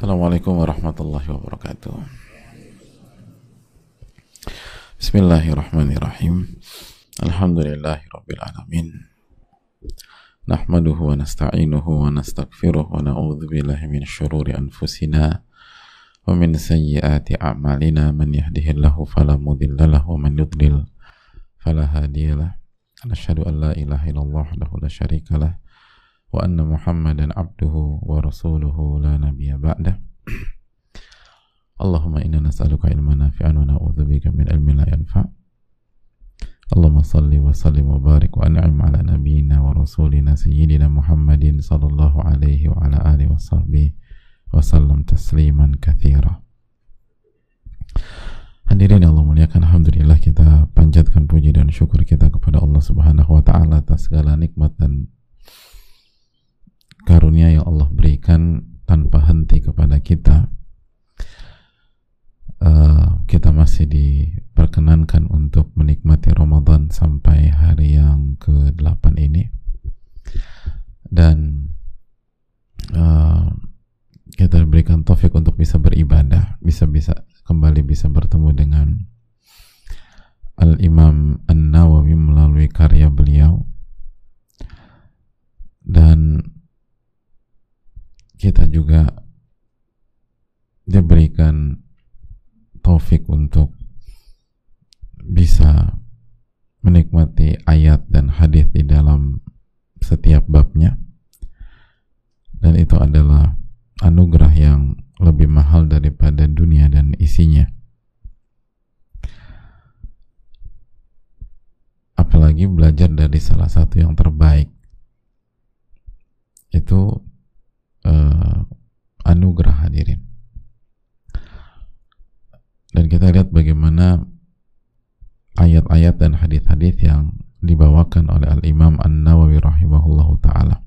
Assalamualaikum warahmatullahi wabarakatuh. Bismillahirrahmanirrahim. Alhamdulillahi rabbil alamin. Nahmaduhu wa nasta'inuhu wa nastaghfiruh wa na'udzu billahi min syururi anfusina wa min sayyiati a'malina man yahdihillahu fala mudilla lahu wa man yudlil fala hadiyalah. Nashhadu an la ilaha illallah wahdahu la syarika ba'dah. Allahumma inna nas'aluka ilman nafi'an wa na'udzubika min ilmin la yanfa'. Allahumma salli wa sallim wa barik wa an'im ala nabiyyina wa rasulina sayyidina Muhammadin sallallahu alaihi wa ala alihi wa sahbihi wa sallam tasliman katsira. Hadirin yang Allah muliakan Alhamdulillah kita panjatkan puji dan syukur kita kepada Allah subhanahu wa ta'ala atas segala nikmat dan karunia yang Allah berikan tanpa henti kepada kita. Uh, kita masih diperkenankan untuk menikmati Ramadan sampai hari yang ke-8 ini. Dan uh, kita berikan taufik untuk bisa beribadah bisa bisa kembali bisa bertemu dengan Al-Imam An-Nawawi melalui karya beliau. Dan kita juga diberikan taufik untuk bisa menikmati ayat dan hadis di dalam setiap babnya. Dan itu adalah anugerah yang lebih mahal daripada dunia dan isinya. Apalagi belajar dari salah satu yang terbaik. Itu uh, anugerah hadirin. Dan kita lihat bagaimana ayat-ayat dan hadis-hadis yang dibawakan oleh Al-Imam An-Nawawi rahimahullahu taala.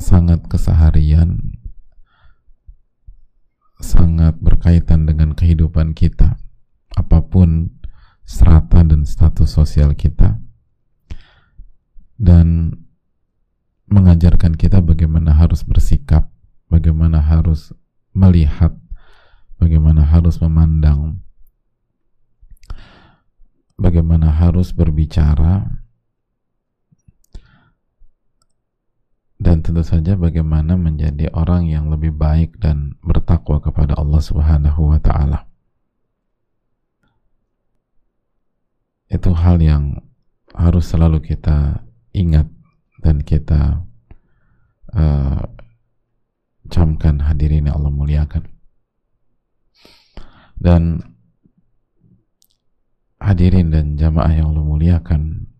Sangat keseharian sangat berkaitan dengan kehidupan kita apa pun strata dan status sosial kita. Dan mengajarkan kita bagaimana harus bersikap, bagaimana harus melihat, bagaimana harus memandang, bagaimana harus berbicara, dan tentu saja bagaimana menjadi orang yang lebih baik dan bertakwa kepada Allah Subhanahu wa taala. Itu hal yang harus selalu kita ingat dan kita uh, camkan hadirin yang Allah muliakan. Dan hadirin dan jamaah yang Allah muliakan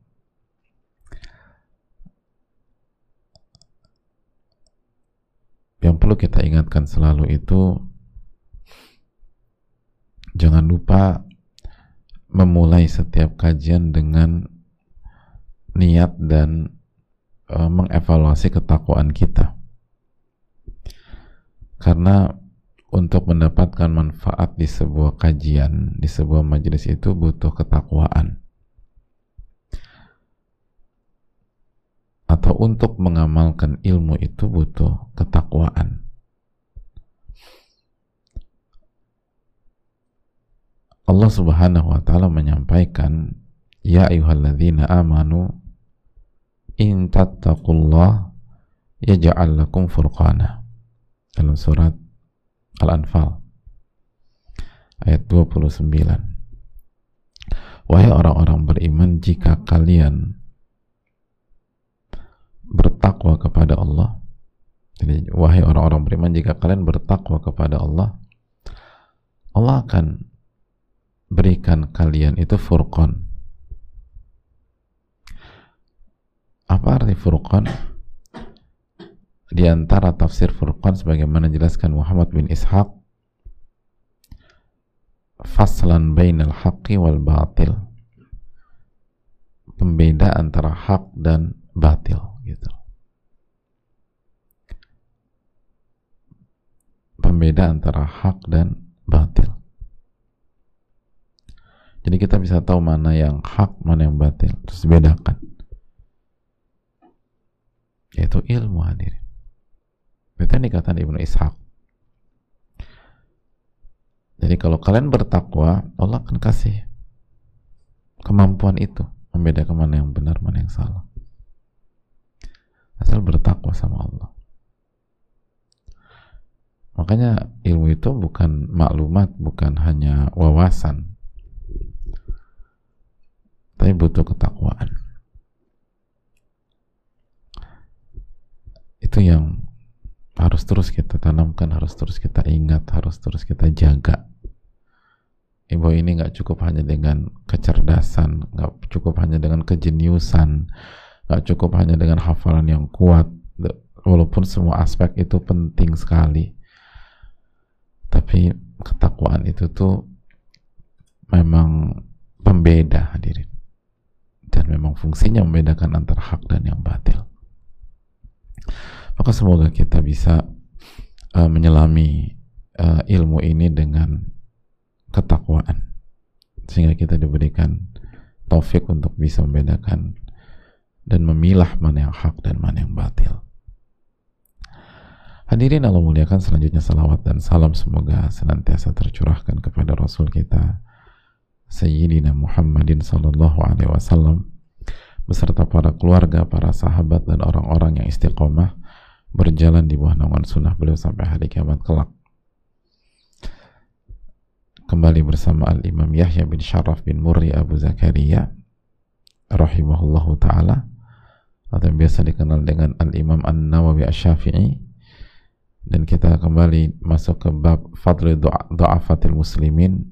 yang perlu kita ingatkan selalu itu jangan lupa memulai setiap kajian dengan niat dan e, mengevaluasi ketakwaan kita. Karena untuk mendapatkan manfaat di sebuah kajian, di sebuah majelis itu butuh ketakwaan. Atau untuk mengamalkan ilmu itu butuh ketakwaan. Allah Subhanahu wa taala menyampaikan, "Ya ayyuhalladzina amanu in tattaqullah yaj'al lakum furqana. Dalam surat Al-Anfal ayat 29 Wahai orang-orang beriman jika kalian bertakwa kepada Allah jadi wahai orang-orang beriman jika kalian bertakwa kepada Allah Allah akan berikan kalian itu furqan Apa arti furqan? Di antara tafsir furqan sebagaimana jelaskan Muhammad bin Ishaq faslan bainal haqqi wal batil. Pembeda antara hak dan batil gitu. Pembeda antara hak dan batil. Jadi kita bisa tahu mana yang hak mana yang batil. Terus bedakan yaitu ilmu hadirin Itu yang dikatakan Ibnu Ishaq. Jadi kalau kalian bertakwa, Allah akan kasih kemampuan itu membedakan mana yang benar, mana yang salah. Asal bertakwa sama Allah. Makanya ilmu itu bukan maklumat, bukan hanya wawasan, tapi butuh ketakwaan. Itu yang harus terus kita tanamkan, harus terus kita ingat, harus terus kita jaga. Ibu ini nggak cukup hanya dengan kecerdasan, nggak cukup hanya dengan kejeniusan, nggak cukup hanya dengan hafalan yang kuat. Walaupun semua aspek itu penting sekali, tapi ketakwaan itu tuh memang pembeda hadirin dan memang fungsinya membedakan antara hak dan yang batil. Maka semoga kita bisa uh, menyelami uh, ilmu ini dengan ketakwaan sehingga kita diberikan taufik untuk bisa membedakan dan memilah mana yang hak dan mana yang batil. Hadirin Allah muliakan selanjutnya salawat dan salam semoga senantiasa tercurahkan kepada Rasul kita Sayyidina Muhammadin sallallahu alaihi wasallam beserta para keluarga, para sahabat dan orang-orang yang istiqomah berjalan di bawah naungan sunnah beliau sampai hari kiamat kelak. Kembali bersama Al-Imam Yahya bin Sharaf bin Murri Abu Zakaria rahimahullahu ta'ala atau yang biasa dikenal dengan Al-Imam An-Nawawi Asy-Syafi'i dan kita kembali masuk ke bab fadli du'afatil muslimin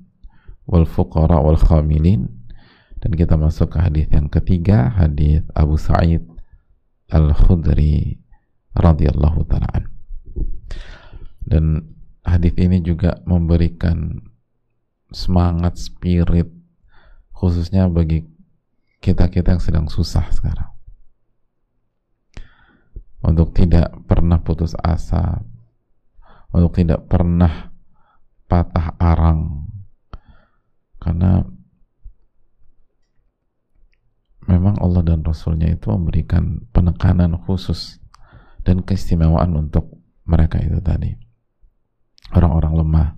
wal fuqara wal khamilin. Dan kita masuk ke hadis yang ketiga hadis Abu Sa'id Al-Khudri radhiyallahu taala dan hadis ini juga memberikan semangat spirit khususnya bagi kita-kita yang sedang susah sekarang. Untuk tidak pernah putus asa untuk tidak pernah patah arang. Karena memang Allah dan Rasulnya itu memberikan penekanan khusus dan keistimewaan untuk mereka itu tadi. Orang-orang lemah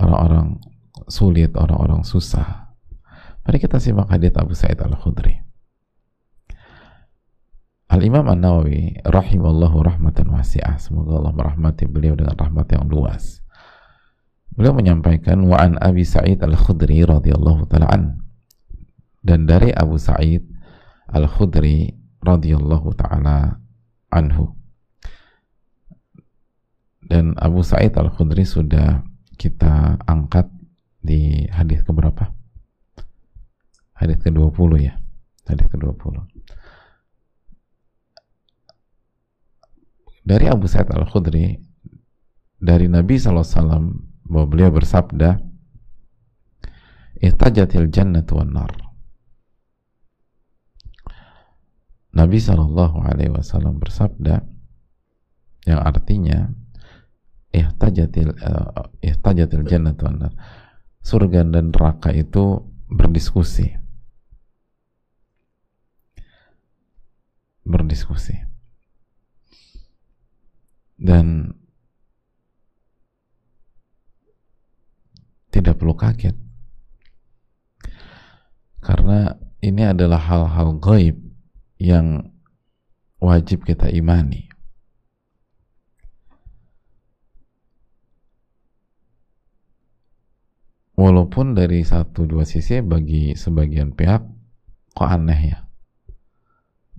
orang-orang sulit orang-orang susah. Mari kita simak hadits Abu Sa'id Al-Khudri. Al-Imam An-Nawawi rahimallahu rahmatan wasi'ah. Semoga Allah merahmati beliau dengan rahmat yang luas. Beliau menyampaikan wa an Abi Sa'id Al-Khudri radhiyallahu taala an. Dan dari Abu Sa'id Al-Khudri radhiyallahu taala anhu dan Abu Sa'id Al-Khudri sudah kita angkat di hadis keberapa? Hadis ke-20 ya. Hadis ke-20. Dari Abu Sa'id Al-Khudri dari Nabi SAW bahwa beliau bersabda Ihtajatil jannatu wan nar Nabi Shallallahu Alaihi Wasallam bersabda yang artinya ihtajatil uh, ihtajatil jannatu surga dan neraka itu berdiskusi. Berdiskusi. Dan tidak perlu kaget. Karena ini adalah hal-hal gaib yang wajib kita imani. Walaupun dari satu dua sisi bagi sebagian pihak kok aneh ya?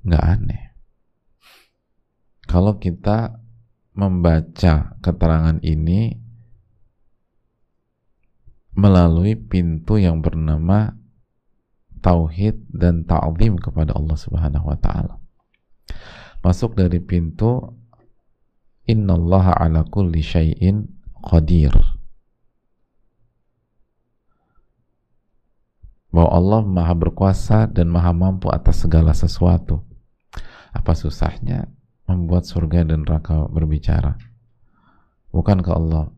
Nggak aneh. Kalau kita membaca keterangan ini melalui pintu yang bernama tauhid dan ta'zim kepada Allah Subhanahu wa taala. Masuk dari pintu innallaha ala kulli syai'in qadir. Bahwa Allah maha berkuasa dan maha mampu atas segala sesuatu. Apa susahnya membuat surga dan neraka berbicara? Bukankah Allah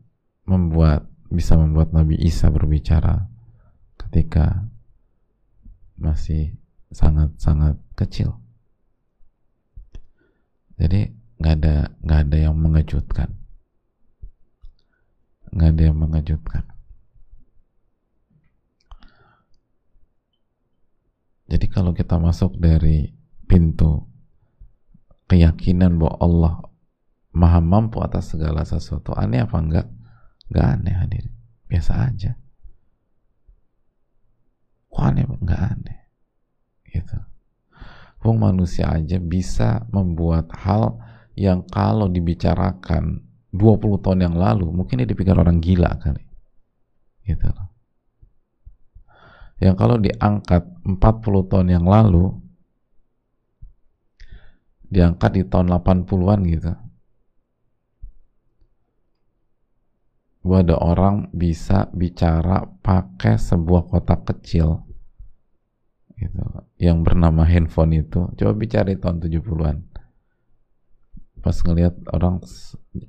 membuat bisa membuat Nabi Isa berbicara ketika masih sangat-sangat kecil. Jadi nggak ada nggak ada yang mengejutkan. Nggak ada yang mengejutkan. Jadi kalau kita masuk dari pintu keyakinan bahwa Allah maha mampu atas segala sesuatu aneh apa enggak? Enggak aneh hadir. Biasa aja kok aneh enggak aneh. Gitu. Wong manusia aja bisa membuat hal yang kalau dibicarakan 20 tahun yang lalu mungkin dia dipikir orang gila kali. Gitu yang kalau diangkat 40 tahun yang lalu diangkat di tahun 80-an gitu. Bahwa orang bisa bicara pakai sebuah kotak kecil gitu. Yang bernama handphone itu coba bicara tahun 70-an pas ngelihat orang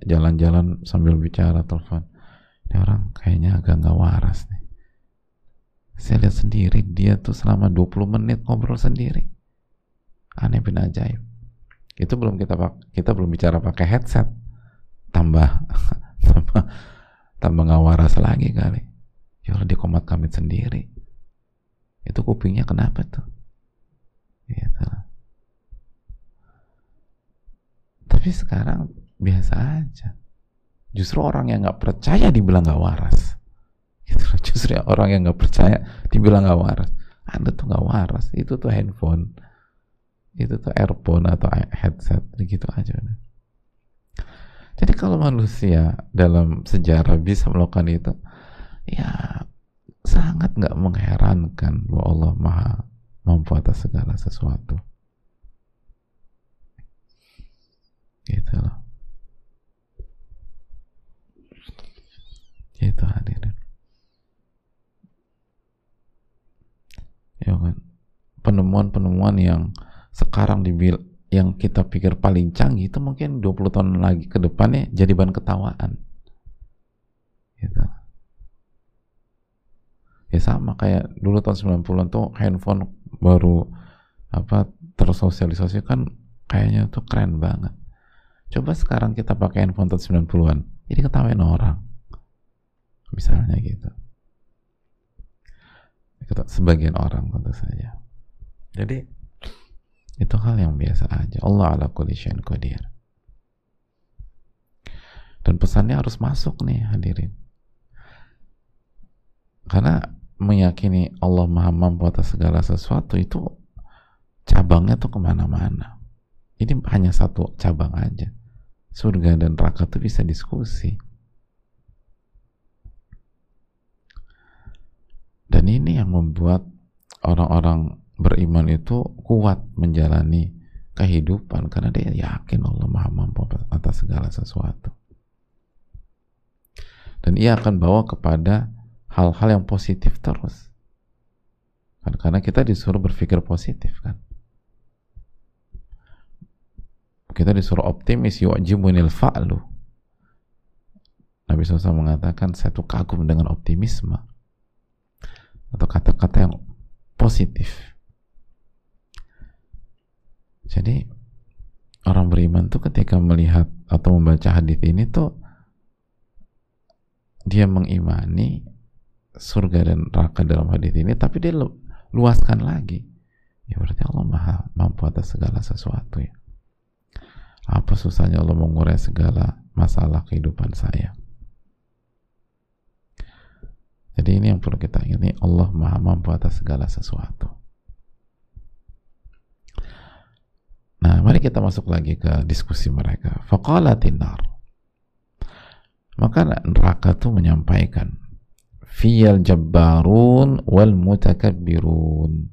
jalan-jalan sambil bicara telepon. Ini orang kayaknya agak nggak waras nih. Saya lihat sendiri dia tuh selama 20 menit ngobrol sendiri. Aneh bin ajaib. Itu belum kita kita belum bicara pakai headset. Tambah tambah tambah nggak waras lagi kali. Ya dia komat kamit sendiri itu kupingnya kenapa tuh? Gitu. tapi sekarang biasa aja. Justru orang yang nggak percaya dibilang nggak waras. Gitu justru orang yang nggak percaya dibilang nggak waras. Anda tuh nggak waras. Itu tuh handphone. Itu tuh earphone atau headset gitu aja. Jadi kalau manusia dalam sejarah bisa melakukan itu, ya sangat nggak mengherankan bahwa Allah Maha mampu atas segala sesuatu. Gitu loh. Itu hadirin. Ya kan? Penemuan-penemuan yang sekarang dibil yang kita pikir paling canggih itu mungkin 20 tahun lagi ke depannya jadi bahan ketawaan gitu ya sama kayak dulu tahun 90-an tuh handphone baru apa tersosialisasi kan kayaknya tuh keren banget coba sekarang kita pakai handphone tahun 90-an jadi ketawain orang misalnya gitu sebagian orang tentu saja jadi itu hal yang biasa aja. Allah ala kulli syai'in qadir. Dan pesannya harus masuk nih hadirin. Karena meyakini Allah maha mampu atas segala sesuatu itu cabangnya tuh ke mana-mana. Ini hanya satu cabang aja. Surga dan neraka tuh bisa diskusi. Dan ini yang membuat orang-orang beriman itu kuat menjalani kehidupan karena dia yakin Allah Maha mampu atas segala sesuatu. Dan ia akan bawa kepada hal-hal yang positif terus. Kan karena kita disuruh berpikir positif kan. Kita disuruh optimis yu'jibunil fa'lu. Nabi SAW mengatakan saya tuh kagum dengan optimisme atau kata-kata yang positif jadi orang beriman tuh ketika melihat atau membaca hadis ini tuh dia mengimani surga dan neraka dalam hadis ini tapi dia lu, luaskan lagi ya berarti Allah maha mampu atas segala sesuatu ya apa susahnya Allah mengurai segala masalah kehidupan saya jadi ini yang perlu kita ingat Allah maha mampu atas segala sesuatu Nah, mari kita masuk lagi ke diskusi mereka. Faqalatin nar. Maka neraka itu menyampaikan fiyal jabbarun wal mutakabbirun.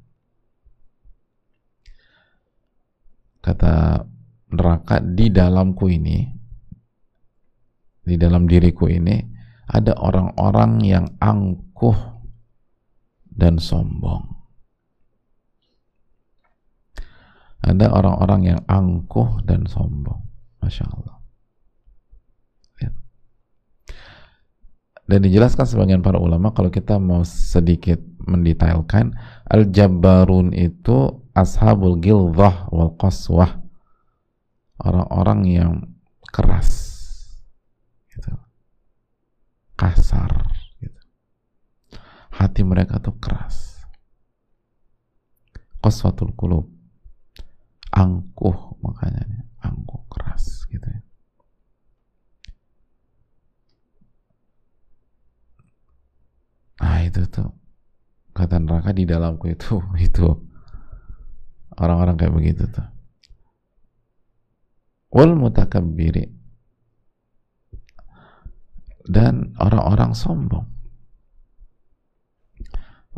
Kata neraka di dalamku ini di dalam diriku ini ada orang-orang yang angkuh dan sombong. ada orang-orang yang angkuh dan sombong Masya Allah Lihat. Dan dijelaskan sebagian para ulama kalau kita mau sedikit mendetailkan al-jabbarun itu ashabul gilzah wal qaswah. Orang-orang yang keras. Gitu. kasar gitu. hati mereka tuh keras. Qaswatul qulub. Angkuh makanya angkuh keras gitu ya nah itu tuh kata neraka di dalamku itu itu orang-orang kayak begitu tuh. Wal mutakabbiri. Dan orang-orang sombong.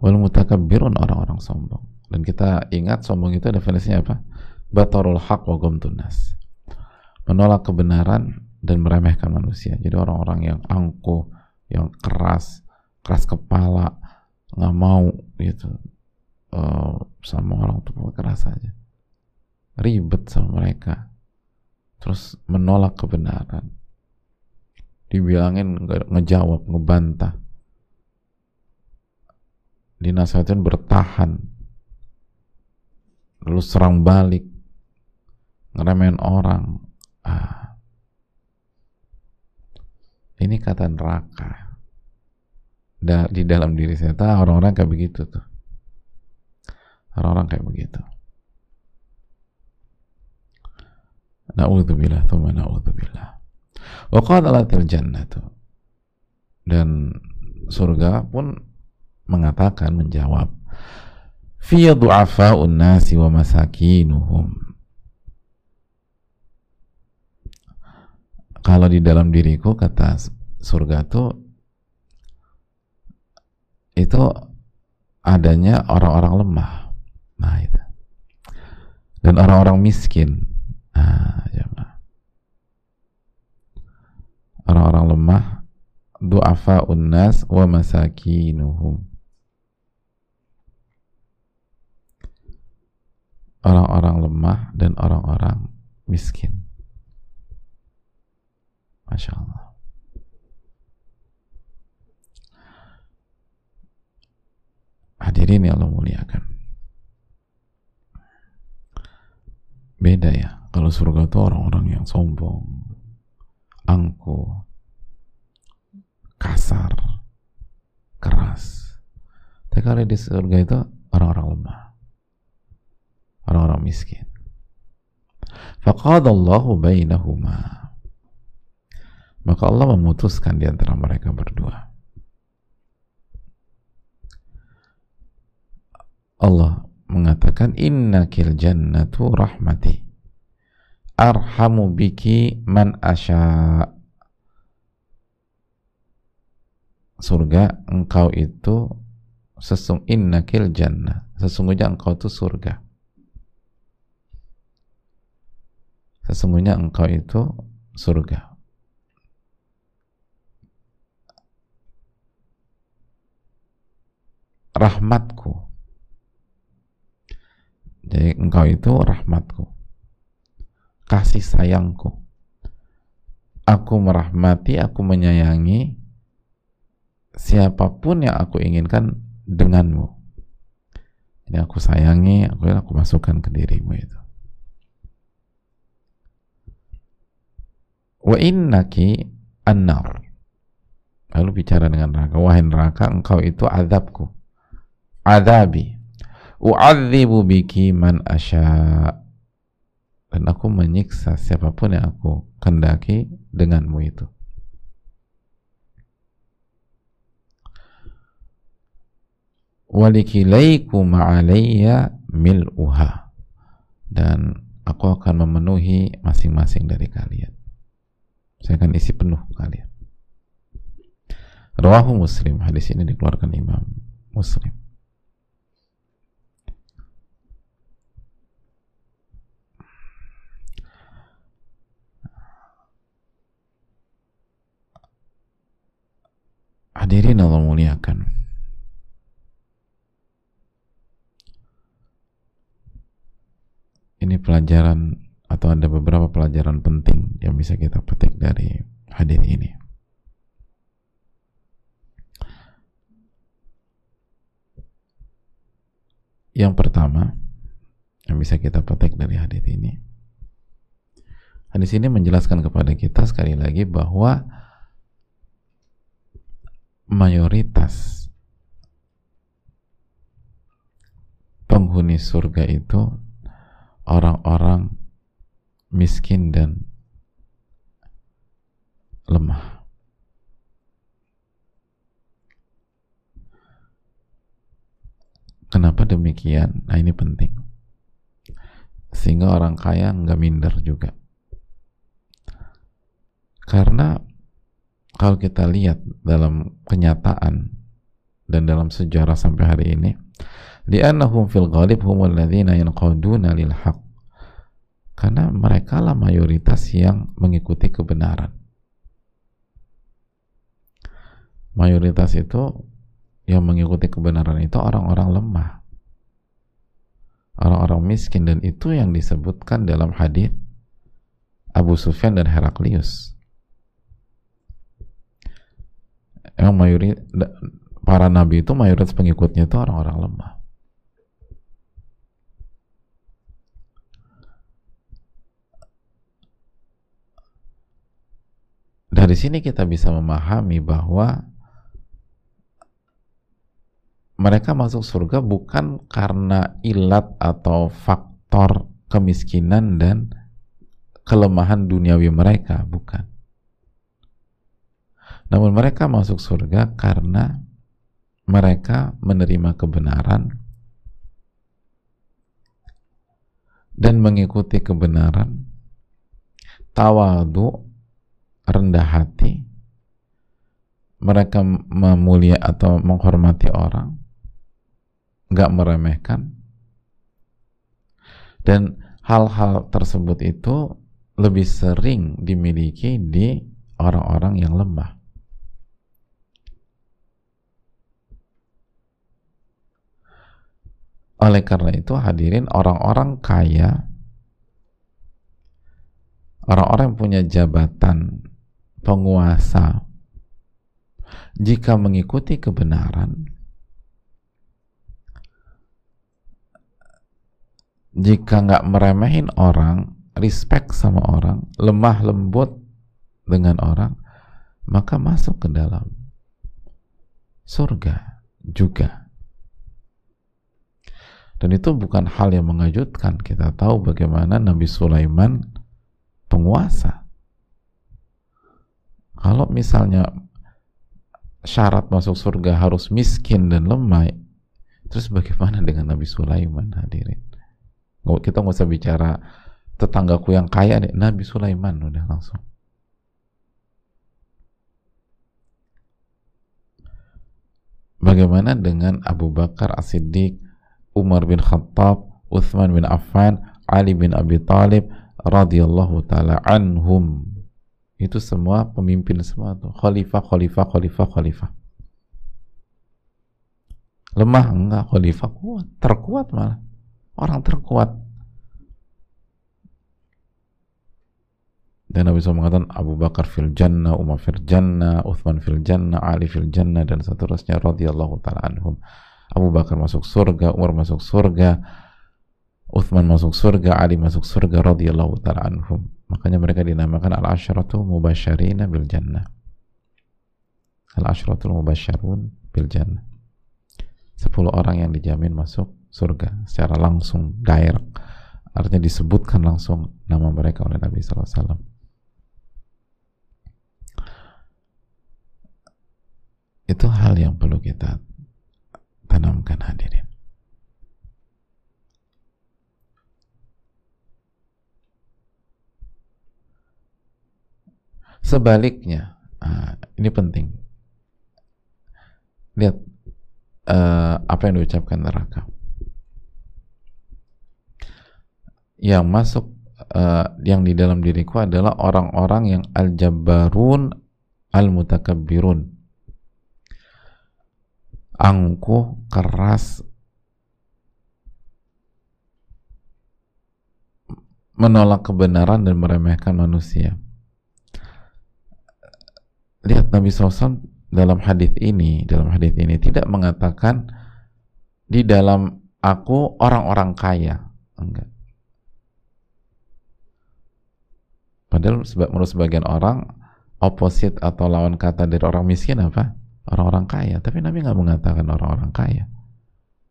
Wal mutakabbirun orang-orang sombong. Dan kita ingat sombong itu definisinya apa? Batarul haq wa gomtunas menolak kebenaran dan meremehkan manusia. Jadi orang-orang yang angkuh yang keras keras kepala nggak mau gitu. Uh, sama orang tua keras aja. Ribet sama mereka. Terus menolak kebenaran. Dibilangin ngejawab ngebantah. Dinasihatin bertahan. Lalu serang balik. Ngeremehin orang. Ah. ini kata neraka da di dalam diri saya. Tahu orang-orang kayak begitu tuh. Orang-orang kayak begitu. Na'udzubillah thumma na'udzubillah. Wa qalatil jannatu. Dan surga pun mengatakan menjawab fi du'afa'un nasi wa masakinuhum. Kalau di dalam diriku kata surga tuh itu adanya orang-orang lemah. Nah itu. Dan orang-orang miskin. Nah, ya Orang-orang lemah du'afa unnas wa masakinuhum. Orang-orang lemah dan orang-orang miskin. Masya Allah. Hadirin yang Allah muliakan. Beda ya. Kalau surga itu orang-orang yang sombong, angkuh, kasar, keras. Tapi kalau di surga itu orang-orang lemah. Orang-orang miskin. Faqadallahu bainahuma. Maka Allah memutuskan di antara mereka berdua. Allah mengatakan innakil jannatu rahmati. Arhamu biki man asya surga engkau itu sesung innakil jannah sesungguhnya engkau itu surga. Sesungguhnya engkau itu surga. Rahmatku jadi engkau itu rahmatku. Kasih sayangku. Aku merahmati, aku menyayangi siapa pun yang aku inginkan denganmu. Jadi aku sayangi, aku, aku masukkan ke dirimu itu. Wa innaki annar. Lalu bicara dengan neraka. Wahai neraka, engkau itu azabku. Adabi u'adzibu biki man asya dan aku menyiksa siapa pun yang aku kendaki denganmu itu. Walikilaiku ma'alayya mil'uha. Dan aku akan memenuhi masing-masing dari kalian. Saya akan isi penuh kalian. Rawahu Muslim. Hadis ini dikeluarkan Imam Muslim Hadirin Allah muliakan. Ini pelajaran atau ada beberapa pelajaran penting yang bisa kita petik dari hadir ini. Yang pertama yang bisa kita petik dari hadis ini Hadis ini menjelaskan kepada kita sekali lagi bahwa mayoritas penghuni surga itu orang-orang miskin dan lemah. Kenapa demikian? Nah ini penting. Sehingga orang kaya nggak minder juga. Karena kalau kita lihat dalam kenyataan dan dalam sejarah sampai hari ini, li'annahum fil ghalib humul ladzina yanqaduna lil haq. Karena mereka lah mayoritas yang mengikuti kebenaran. Mayoritas itu yang mengikuti kebenaran itu orang-orang lemah orang-orang miskin dan itu yang disebutkan dalam hadis Abu Sufyan dan Heraklius yang mayoritas para nabi itu mayoritas pengikutnya itu orang-orang lemah dari sini kita bisa memahami bahwa mereka masuk surga bukan karena ilat atau faktor kemiskinan dan kelemahan duniawi mereka, bukan. Namun mereka masuk surga karena mereka menerima kebenaran dan mengikuti kebenaran, tawadu, rendah hati, mereka memulia atau menghormati orang, nggak meremehkan. Dan hal-hal tersebut itu lebih sering dimiliki di orang-orang yang lemah oleh karena itu hadirin orang-orang kaya orang-orang yang punya jabatan penguasa jika mengikuti kebenaran jika nggak meremehin orang, respect sama orang, lemah lembut dengan orang, maka masuk ke dalam surga juga. Dan itu bukan hal yang mengejutkan. Kita tahu bagaimana Nabi Sulaiman penguasa. Kalau misalnya syarat masuk surga harus miskin dan lemah, terus bagaimana dengan Nabi Sulaiman hadirin? kita nggak usah bicara tetanggaku yang kaya deh Nabi Sulaiman udah langsung Bagaimana dengan Abu Bakar As-Siddiq, Umar bin Khattab, Uthman bin Affan, Ali bin Abi Talib radhiyallahu taala anhum. Itu semua pemimpin semua tuh, khalifah, khalifah, khalifah, khalifah. Lemah enggak, khalifah kuat, terkuat malah orang terkuat dan Nabi SAW mengatakan Abu Bakar fil jannah, Umar fil jannah, Uthman fil jannah, Ali fil jannah dan seterusnya radhiyallahu taala anhum. Abu Bakar masuk surga, Umar masuk surga, Uthman masuk surga, Ali masuk surga radhiyallahu taala anhum. Makanya mereka dinamakan al-asyratu mubasyarina bil jannah. Al-asyratul mubasyarun bil jannah. Sepuluh orang yang dijamin masuk surga secara langsung direct artinya disebutkan langsung nama mereka oleh Nabi SAW itu hal yang perlu kita tanamkan hadirin. Sebaliknya ah, ini penting. Lihat uh, apa yang diucapkan neraka. Yang masuk uh, yang di dalam diriku adalah orang-orang yang al-jabbarun al-mutakabbirun angkuh keras. Menolak kebenaran dan meremehkan manusia. Lihat Nabi SAW dalam hadis ini dalam hadis ini tidak mengatakan di dalam aku orang-orang kaya. Enggak. Padahal menurut sebagian orang oposit atau lawan kata dari orang miskin apa? Orang-orang kaya. Tapi Nabi nggak mengatakan orang-orang kaya.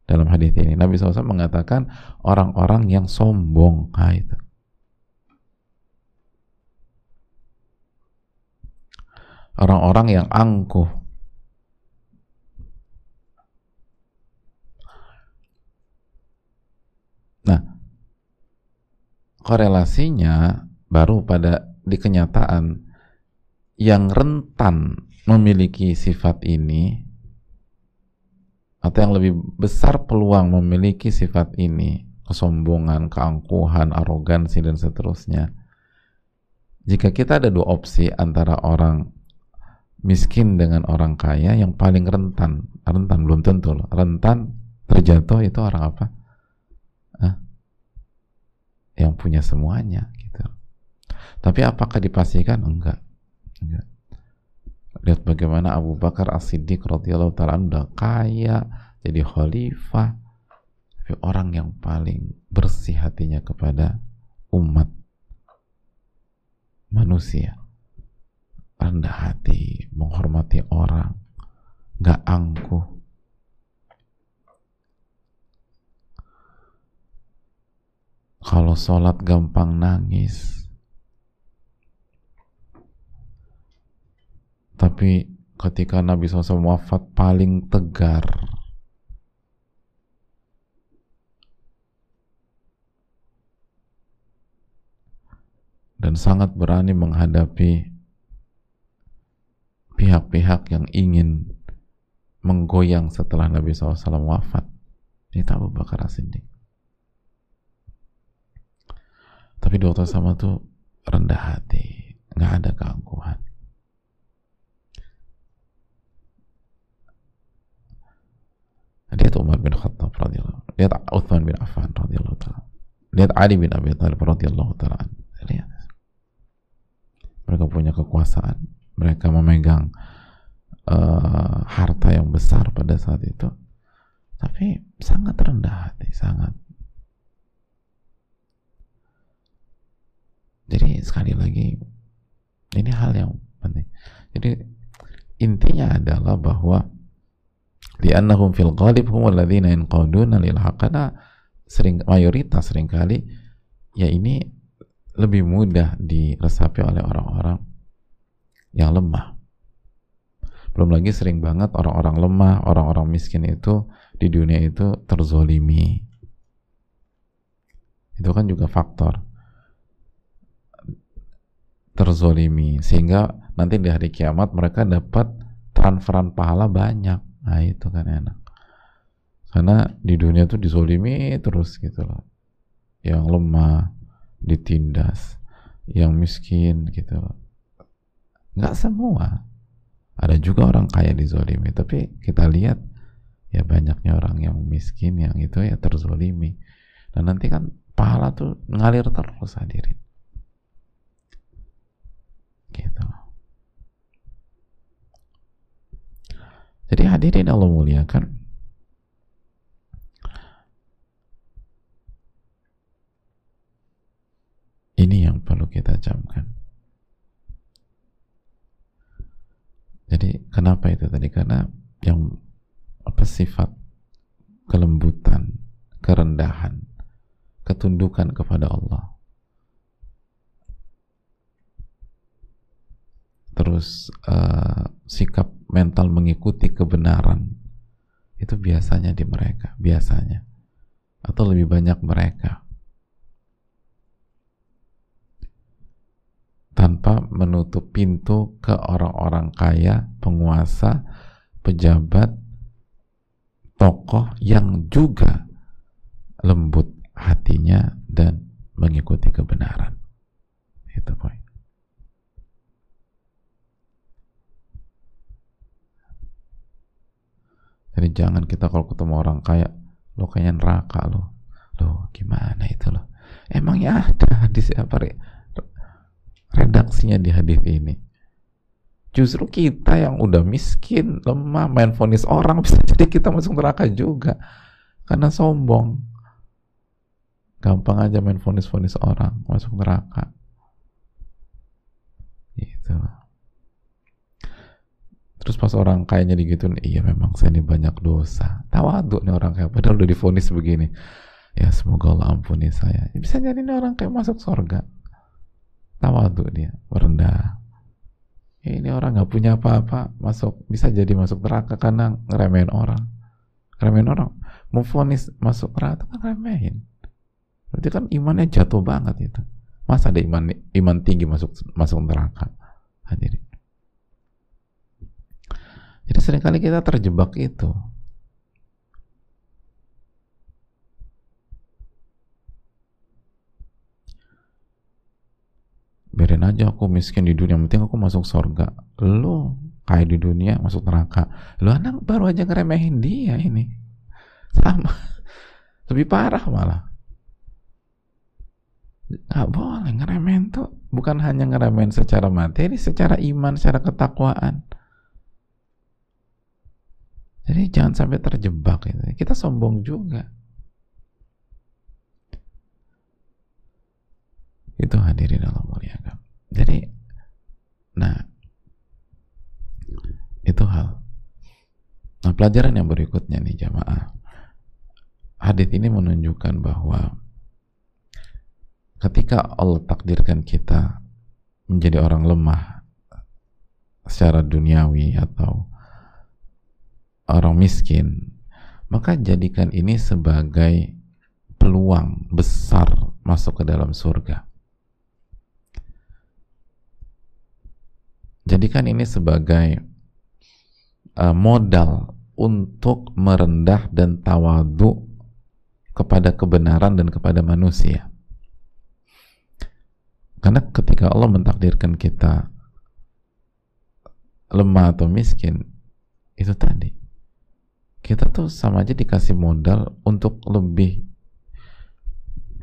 Dalam hadis ini Nabi SAW mengatakan orang-orang yang sombong. Nah, itu. Orang-orang yang angkuh. Nah, korelasinya baru pada di kenyataan yang rentan memiliki sifat ini atau yang lebih besar peluang memiliki sifat ini kesombongan, keangkuhan, arogansi dan seterusnya jika kita ada dua opsi antara orang miskin dengan orang kaya yang paling rentan rentan belum tentu loh rentan terjatuh itu orang apa Hah? yang punya semuanya tapi apakah dipastikan? Enggak. Enggak. Lihat bagaimana Abu Bakar As-Siddiq radhiyallahu taala udah kaya, jadi khalifah. Tapi orang yang paling bersih hatinya kepada umat manusia. Rendah hati, menghormati orang, nggak angkuh. Kalau sholat gampang nangis, tapi ketika Nabi SAW wafat paling tegar. Dan sangat berani menghadapi pihak-pihak yang ingin menggoyang setelah Nabi SAW wafat. Ini Abu Bakar As-Siddiq. Tapi waktu sama tuh rendah hati. Nggak ada keangkuhan lihat Umar bin Khattab radhiyallahu lihat Uthman bin Affan radhiyallahu taala. Lihat Ali bin Abi Thalib radhiyallahu taala lihat. Mereka punya kekuasaan. Mereka memegang uh, harta yang besar pada saat itu. Tapi sangat rendah hati sangat. Jadi sekali lagi ini hal yang penting. Jadi intinya adalah bahwa li'annahum fil ghalib hum alladzina yanqaduna lil karena sering mayoritas sering kali ya ini lebih mudah diresapi oleh orang-orang yang lemah. Belum lagi sering banget orang-orang lemah orang-orang miskin itu di dunia itu terzolimi. Itu kan juga faktor. Terzolimi. Sehingga nanti di hari kiamat mereka dapat transferan pahala banyak Nah itu kan enak. Karena di dunia tuh dizolimi terus gitu loh. Yang lemah ditindas, yang miskin gitu loh. Nggak semua. Ada juga orang kaya dizolimi, tapi kita lihat ya banyaknya orang yang miskin yang itu ya terzolimi. Dan nanti kan pahala tuh ngalir terus hadirin. Gitu. Jadi hadirin Allah muliakan. Ini yang perlu kita camkan. Jadi kenapa itu tadi? Karena yang apa sifat kelembutan, kerendahan, ketundukan kepada Allah. Terus uh, sikap mental mengikuti kebenaran itu biasanya di mereka biasanya atau lebih banyak mereka tanpa menutup pintu ke orang-orang kaya, penguasa, pejabat, tokoh yang juga lembut hatinya dan mengikuti kebenaran. Itu poin. Jadi jangan kita kalau ketemu orang kaya, lo kayaknya neraka lo. Lo gimana itu lo? Emangnya ada hadis apa redaksinya di hadis ini? Justru kita yang udah miskin, lemah, main fonis orang bisa jadi kita masuk neraka juga. Karena sombong. Gampang aja main fonis-fonis orang masuk neraka. gitu terus pas orang kayaknya digituin iya memang saya ini banyak dosa. Tawadu nih orang kayak padahal udah difonis begini. Ya semoga Allah ampuni saya. Bisa jadi ini orang kayak masuk surga tawadu dia merendah. Ya, ini orang nggak punya apa-apa masuk bisa jadi masuk neraka karena ngeremehin orang. Ngeremehin orang mau fonis masuk neraka kan ngeremehin berarti kan imannya jatuh banget itu masa ada iman iman tinggi masuk masuk neraka? Hadirin jadi sering kali kita terjebak itu. Biarin aja aku miskin di dunia, penting aku masuk surga. Lo kayak di dunia masuk neraka. Lo anak baru aja ngeremehin dia ini. Sama. Lebih parah malah. Gak boleh ngeremehin tuh. Bukan hanya ngeremehin secara materi, secara iman, secara ketakwaan. Jadi jangan sampai terjebak gitu. Kita sombong juga. Itu hadirin Allah muliakan. Jadi nah itu hal. Nah, pelajaran yang berikutnya nih jamaah. Hadis ini menunjukkan bahwa ketika Allah takdirkan kita menjadi orang lemah secara duniawi atau orang miskin, maka jadikan ini sebagai peluang besar masuk ke dalam surga. Jadikan ini sebagai uh, modal untuk merendah dan tawadu kepada kebenaran dan kepada manusia. Karena ketika Allah mentakdirkan kita lemah atau miskin, itu tadi kita tuh sama aja dikasih modal untuk lebih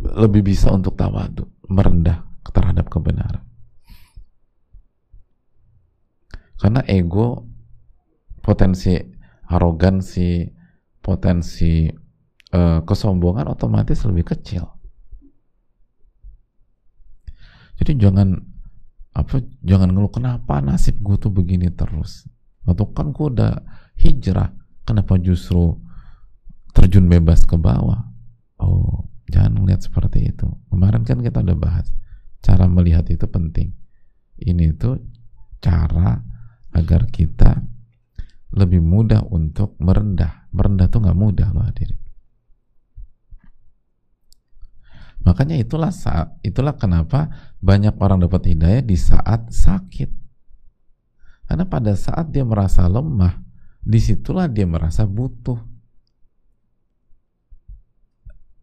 lebih bisa untuk tawadu, merendah terhadap kebenaran. Karena ego, potensi arogansi, potensi uh, kesombongan otomatis lebih kecil. Jadi jangan apa jangan ngeluh kenapa nasib gue tuh begini terus. Atau kan gue udah hijrah, kenapa justru terjun bebas ke bawah? Oh jangan melihat seperti itu. Kemarin kan kita udah bahas cara melihat itu penting. Ini tuh cara agar kita lebih mudah untuk merendah. Merendah tuh nggak mudah loh hadirin. Makanya itulah saat itulah kenapa banyak orang dapat hidayah di saat sakit. Karena pada saat dia merasa lemah di situlah dia merasa butuh.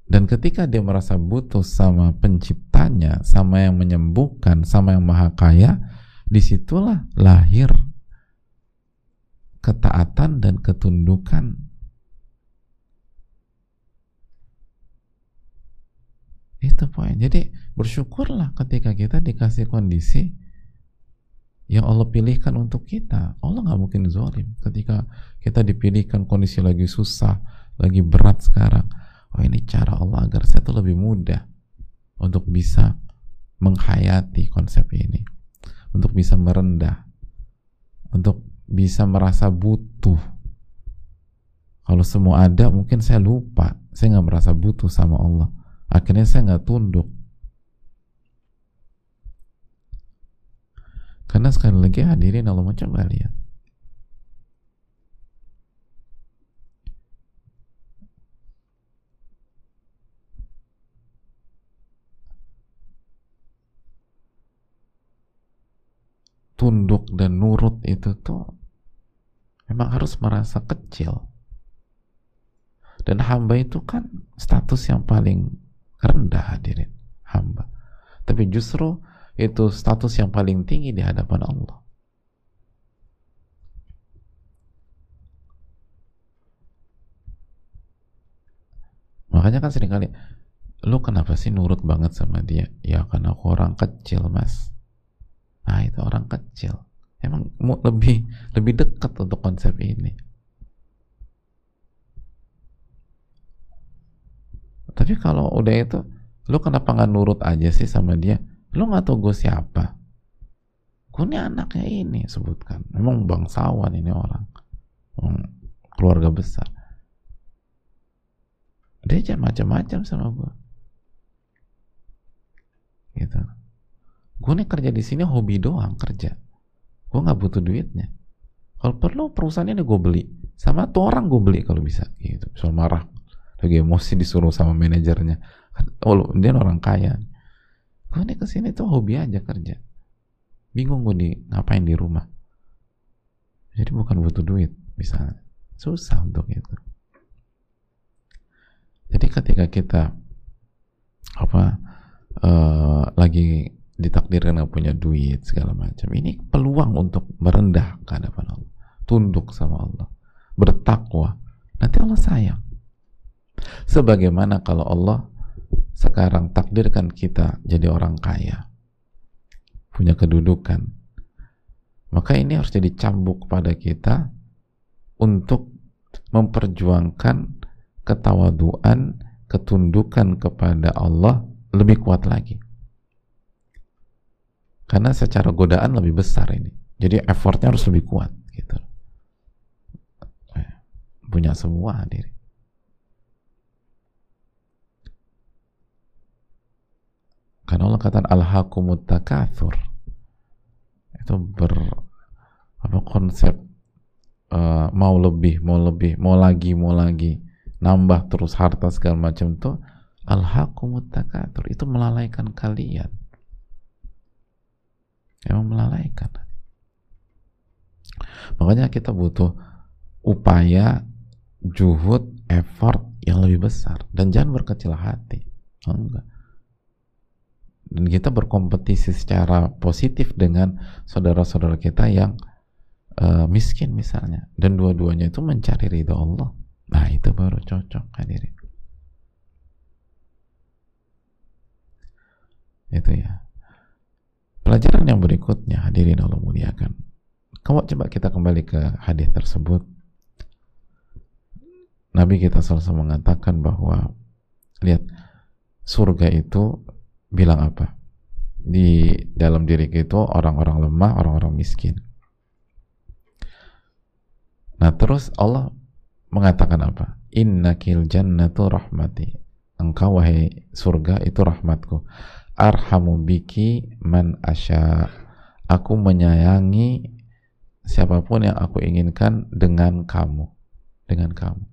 Dan ketika dia merasa butuh sama penciptanya sama yang menyembuhkan sama yang maha kaya di situlah lahir ketaatan dan ketundukan. Itu poin. Jadi bersyukurlah ketika kita dikasih kondisi yang Allah pilihkan untuk kita. Allah nggak mungkin zolim. Ketika kita dipilihkan kondisi lagi susah, lagi berat sekarang. Oh ini cara Allah agar saya tuh lebih mudah untuk bisa menghayati konsep ini. Untuk bisa merendah. Untuk bisa merasa butuh. Kalau semua ada mungkin saya lupa. Saya nggak merasa butuh sama Allah. Akhirnya saya nggak tunduk Karena sekali lagi hadirin Allah coba lihat. Tunduk dan nurut itu tuh memang harus merasa kecil. Dan hamba itu kan status yang paling rendah hadirin. Hamba. Tapi justru itu status yang paling tinggi di hadapan Allah. Makanya kan sering kali lu kenapa sih nurut banget sama dia? Ya karena aku orang kecil, Mas. Nah, itu orang kecil. Emang mau lebih lebih dekat untuk konsep ini. Tapi kalau udah itu, lu kenapa nggak nurut aja sih sama dia? Lo nggak tahu gue siapa. Gue ini anaknya ini sebutkan. Memang bangsawan ini orang. Memang keluarga besar. Dia aja macam-macam sama gue gitu. Gue nih kerja di sini hobi doang kerja. Gue nggak butuh duitnya. Kalau perlu perusahaan ini gue beli. Sama tuh orang gue beli kalau bisa. Gitu. Soal marah. Lagi emosi disuruh sama manajernya. Oh dia orang kaya gue nih ke sini tuh hobi aja kerja. Bingung gue di ngapain di rumah. Jadi bukan butuh duit misalnya. Susah untuk itu. Jadi ketika kita apa uh, lagi ditakdirkan nggak punya duit segala macam ini peluang untuk merendah ke hadapan Allah tunduk sama Allah. Bertakwa. Nanti Allah sayang. Sebagaimana kalau Allah sekarang takdirkan kita jadi orang kaya. Punya kedudukan. Maka ini harus jadi cambuk pada kita untuk memperjuangkan ketawaduan ketundukan kepada Allah lebih kuat lagi. Karena secara godaan lebih besar ini. Jadi effortnya harus lebih kuat gitu. Punya semua hadir karena Allah kata al-hakumut takathur itu ber apa konsep uh, mau lebih mau lebih mau lagi mau lagi nambah terus harta segala macam itu al-hakumut takathur itu melalaikan kalian Emang melalaikan. Makanya kita butuh upaya, juhud, effort yang lebih besar. Dan jangan berkecil hati. Oh, enggak. Dan kita berkompetisi secara positif dengan saudara-saudara kita yang uh, miskin misalnya. Dan dua-duanya itu mencari ridho Allah. Nah itu baru cocok hadirin. Itu ya. Pelajaran yang berikutnya hadirin Allah muliakan. Kamu coba kita kembali ke hadis tersebut. Nabi kita selalu mengatakan bahwa lihat surga itu bilang apa? Di dalam diri itu orang-orang lemah, orang-orang miskin. Nah terus Allah mengatakan apa? Innakil jannatu rahmati. Engkau wahai surga itu rahmatku arhamu biki man asya aku menyayangi siapa pun yang aku inginkan dengan kamu dengan kamu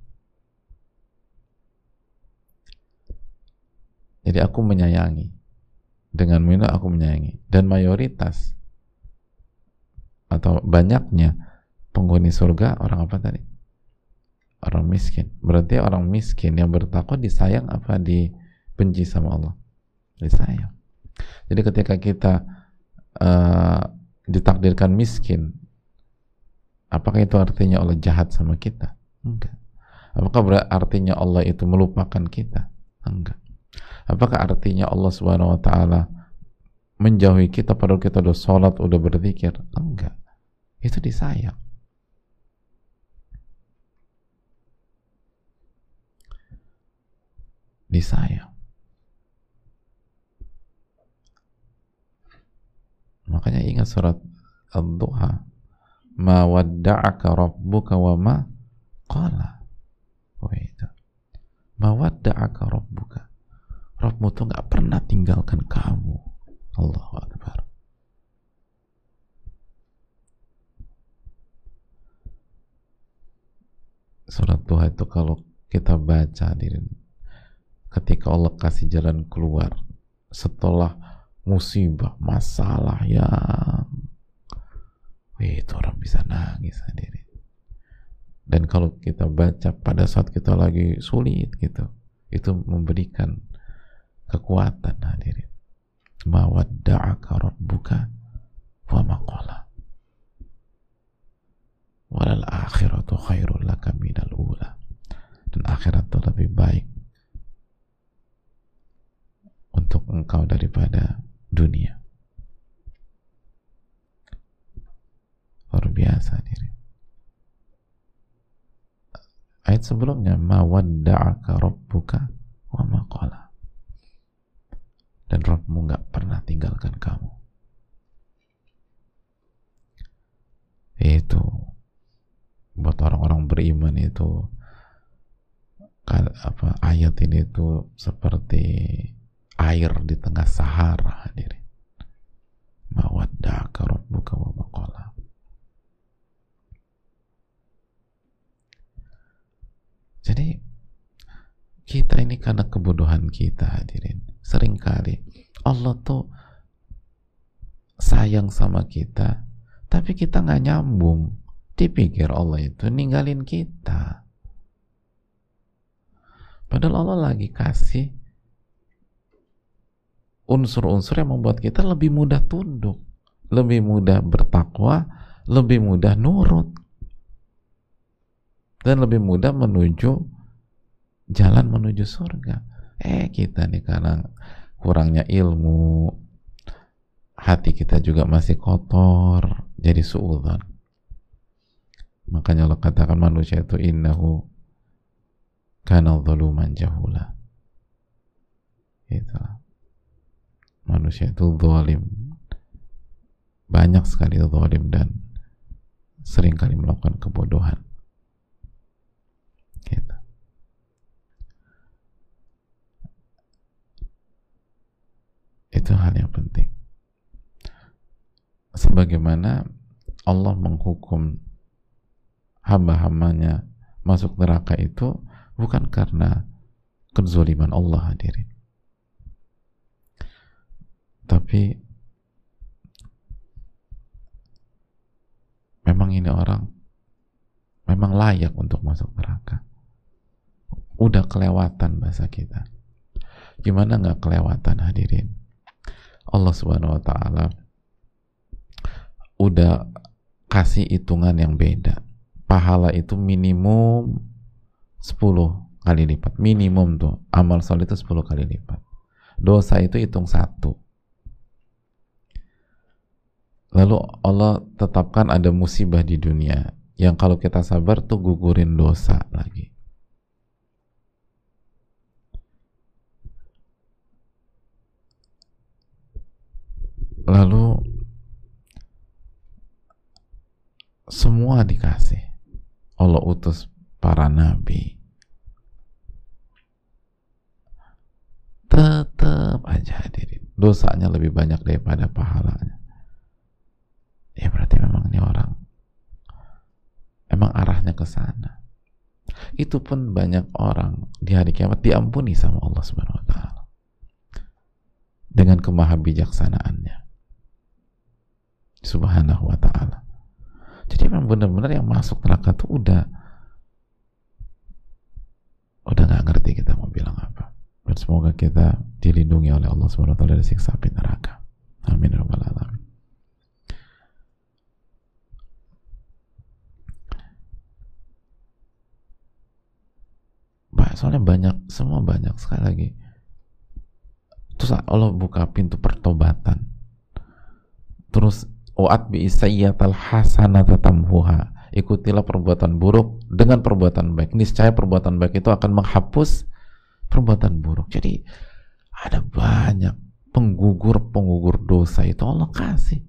jadi aku menyayangi dengan mina aku menyayangi dan mayoritas atau banyaknya penghuni surga orang apa tadi orang miskin berarti orang miskin yang bertakwa disayang apa dibenci sama Allah disayang jadi ketika kita uh, ditakdirkan miskin, apakah itu artinya Allah jahat sama kita? Enggak. Apakah artinya Allah itu melupakan kita? Enggak. Apakah artinya Allah Subhanahu wa taala menjauhi kita padahal kita udah sholat, udah berzikir? Enggak. Itu disayang. Disayang. Makanya ingat surat Al-Duha. Ma wadda'aka rabbuka wa ma qala. Oh itu. Ma wadda'aka rabbuka. Rabbmu tuh gak pernah tinggalkan kamu. Allahu Akbar. Surat Duha itu kalau kita baca ketika Allah kasih jalan keluar setelah musibah, masalah yang itu orang bisa nangis sendiri. Dan kalau kita baca pada saat kita lagi sulit gitu, itu memberikan kekuatan hadirin. Mawadda'aka rabbuka wa maqala. Walal akhiratu khairul laka minal ula. Dan akhirat itu lebih baik untuk engkau daripada dunia. Luar biasa diri. Ayat sebelumnya mawadda'aka rabbuka wa maqala. Dan Rabbmu nggak pernah tinggalkan kamu. itu buat orang-orang beriman itu apa ayat ini itu seperti air di tengah Sahara hadirin. Mawaddaka rabbuka wa maqala. Jadi kita ini karena kebodohan kita hadirin sering kali. Allah tuh sayang sama kita tapi kita nggak nyambung. Dipikir Allah itu ninggalin kita. Padahal Allah lagi kasih unsur-unsur yang membuat kita lebih mudah tunduk lebih mudah bertakwa lebih mudah nurut dan lebih mudah menuju jalan menuju surga eh kita nih karena kurangnya ilmu. Hati kita juga masih kotor jadi suudzon. Makanya Allah katakan manusia itu innahu kana zaluman jahula. Itu manusia itu zalim. Banyak sekali zalim dan sering kali melakukan kebodohan. Gitu itu hal yang penting. Sebagaimana Allah menghukum hamba-hambanya masuk neraka itu bukan karena kezoliman Allah hadirin. Tapi memang ini orang memang layak untuk masuk neraka. Udah kelewatan bahasa kita. Gimana nggak kelewatan hadirin Allah Subhanahu wa taala udah kasih hitungan yang beda. Pahala itu minimum 10 kali lipat. Minimum tuh. Amal soleh itu 10 kali lipat. Dosa itu hitung satu. Lalu Allah tetapkan ada musibah di dunia yang kalau kita sabar tuh gugurin dosa lagi. Lalu semua dikasih. Allah utus para nabi. Tetap aja hadirin. Dosanya lebih banyak daripada pahalanya. Ya berarti memang ini orang emang arahnya ke sana. Itu pun banyak orang di hari kiamat diampuni sama Allah Subhanahu wa taala dengan kemahabijaksanaannya subhanahu wa ta'ala. Jadi memang benar-benar yang masuk neraka itu udah udah nggak ngerti kita mau bilang apa. Dan semoga kita dilindungi oleh Allah subhanahu wa ta'ala dari siksa api neraka. Amin ya rabbal soalnya banyak semua banyak sekali lagi. Terus Allah buka pintu pertobatan. Terus Wa'at bi isayyatal hasanata tamhuha. Ikutilah perbuatan buruk dengan perbuatan baik. Niscaya perbuatan baik itu akan menghapus perbuatan buruk. Jadi ada banyak penggugur-penggugur dosa itu Allah kasih.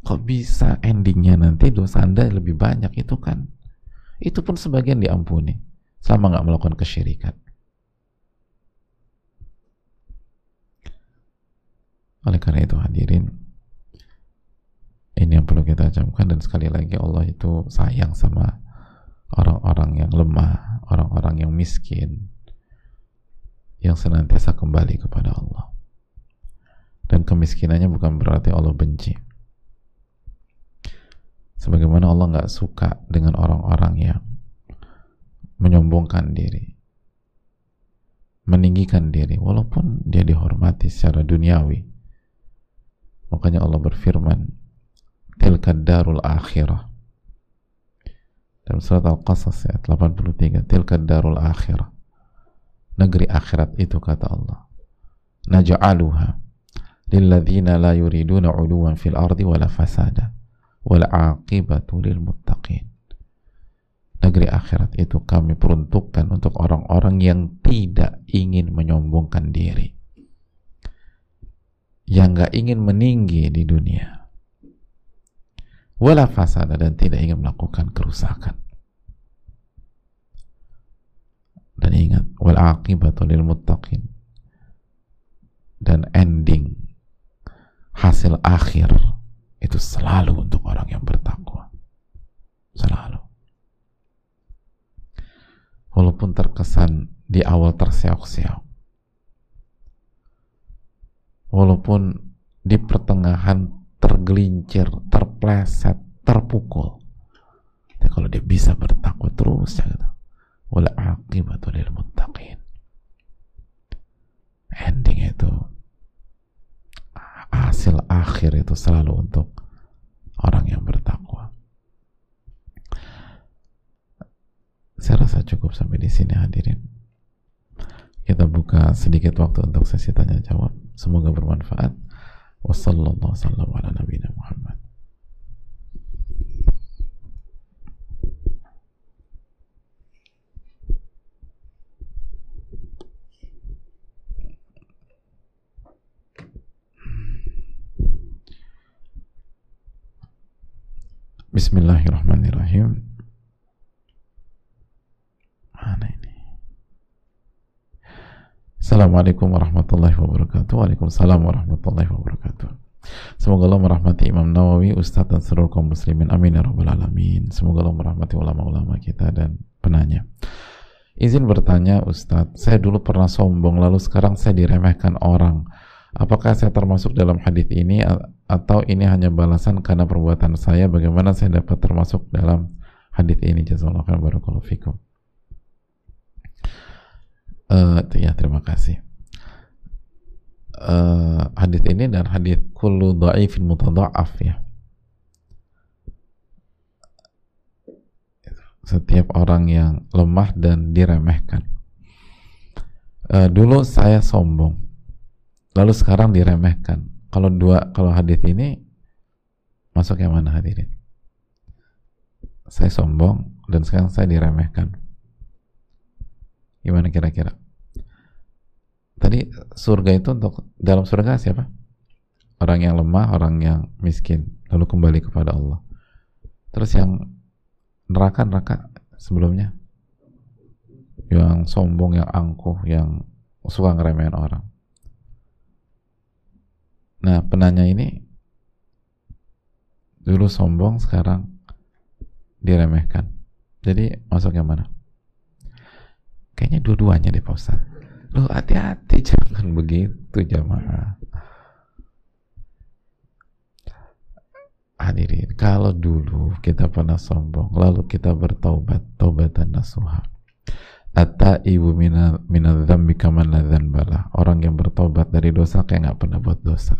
Kok bisa endingnya nanti dosa Anda lebih banyak itu kan? Itu pun sebagian diampuni selama nggak melakukan kesyirikan. Oleh karena itu hadirin, ini yang perlu kita camkan dan sekali lagi Allah itu sayang sama orang-orang yang lemah, orang-orang yang miskin, yang senantiasa kembali kepada Allah. Dan kemiskinannya bukan berarti Allah benci. Sebagaimana Allah nggak suka dengan orang-orang yang menyombongkan diri, meninggikan diri, walaupun dia dihormati secara duniawi. Makanya Allah berfirman, tilka darul akhirah. Dalam surat Al-Qasas ayat 83 tilka darul akhirah. Negeri akhirat itu kata Allah. Naj'aluha lilladzina la yuriduna 'uluwan fil ardi wala fasada wal 'aqibatu lil muttaqin. Negeri akhirat itu kami peruntukkan untuk orang-orang yang tidak ingin menyombongkan diri. Yang gak ingin meninggi di dunia wala fasada dan tidak ingin melakukan kerusakan. Dan ingat wal aqibatu muttaqin. Dan ending hasil akhir itu selalu untuk orang yang bertakwa. Selalu. Walaupun terkesan di awal terseok-seok. Walaupun di pertengahan tergelincir, terpleset, terpukul. Tapi kalau dia bisa bertakwa terus ya gitu. Wala aqibatu lil muttaqin. Ending itu hasil akhir itu selalu untuk orang yang bertakwa. Saya rasa cukup sampai di sini hadirin. Kita buka sedikit waktu untuk sesi tanya jawab. Semoga bermanfaat. Wassalamualaikum warahmatullahi wabarakatuh. Bismillahirrahmanirrahim. Mana ini? Assalamualaikum warahmatullahi wabarakatuh. Waalaikumsalam warahmatullahi wabarakatuh. Semoga Allah merahmati Imam Nawawi, Ustadz dan seluruh kaum muslimin. Amin ya rabbal alamin. Semoga Allah merahmati ulama-ulama kita dan penanya. Izin bertanya Ustadz, saya dulu pernah sombong lalu sekarang saya diremehkan orang Apakah saya termasuk dalam hadis ini atau ini hanya balasan karena perbuatan saya? Bagaimana saya dapat termasuk dalam hadis ini? Jazakallahu khairan barakallahu fikum. Uh, ya terima kasih. Uh, hadis ini dan hadis kullu dhaifin mutadha'af ya. Setiap orang yang lemah dan diremehkan. Uh, dulu saya sombong lalu sekarang diremehkan kalau dua kalau hadis ini masuk yang mana hadirin saya sombong dan sekarang saya diremehkan gimana kira-kira tadi surga itu untuk dalam surga siapa orang yang lemah orang yang miskin lalu kembali kepada Allah terus yang neraka neraka sebelumnya yang sombong yang angkuh yang suka ngeremehin orang Nah, penanya ini dulu sombong, sekarang diremehkan. Jadi masuk yang mana? Kayaknya dua-duanya deh Pak Ustaz. Lu hati-hati jangan begitu jamaah. Hadirin, kalau dulu kita pernah sombong, lalu kita bertaubat, taubatan nasuha. Ata ibu minadzambi kaman bala. Orang yang bertobat dari dosa kayak nggak pernah buat dosa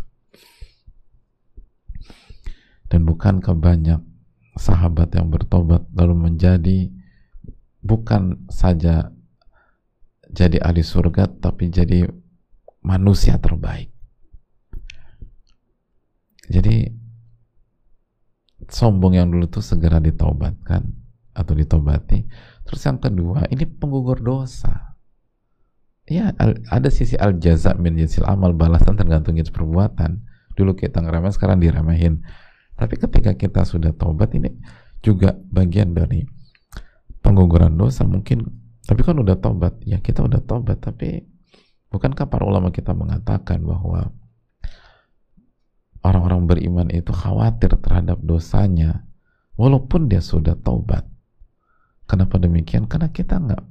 dan bukankah banyak sahabat yang bertobat lalu menjadi bukan saja jadi ahli surga tapi jadi manusia terbaik. Jadi sombong yang dulu tuh segera ditaubatkan atau ditobati. Terus yang kedua, ini penggugur dosa. Ya, ada sisi al jaza min jinsil amal balasan tergantung jenis perbuatan. Dulu kita ngeremehin, sekarang diremehin. Tapi ketika kita sudah taubat ini juga bagian dari pengguguran dosa mungkin. Tapi kan udah taubat, ya kita udah taubat. Tapi bukankah para ulama kita mengatakan bahwa orang-orang beriman itu khawatir terhadap dosanya walaupun dia sudah taubat. Kenapa demikian? Karena kita nggak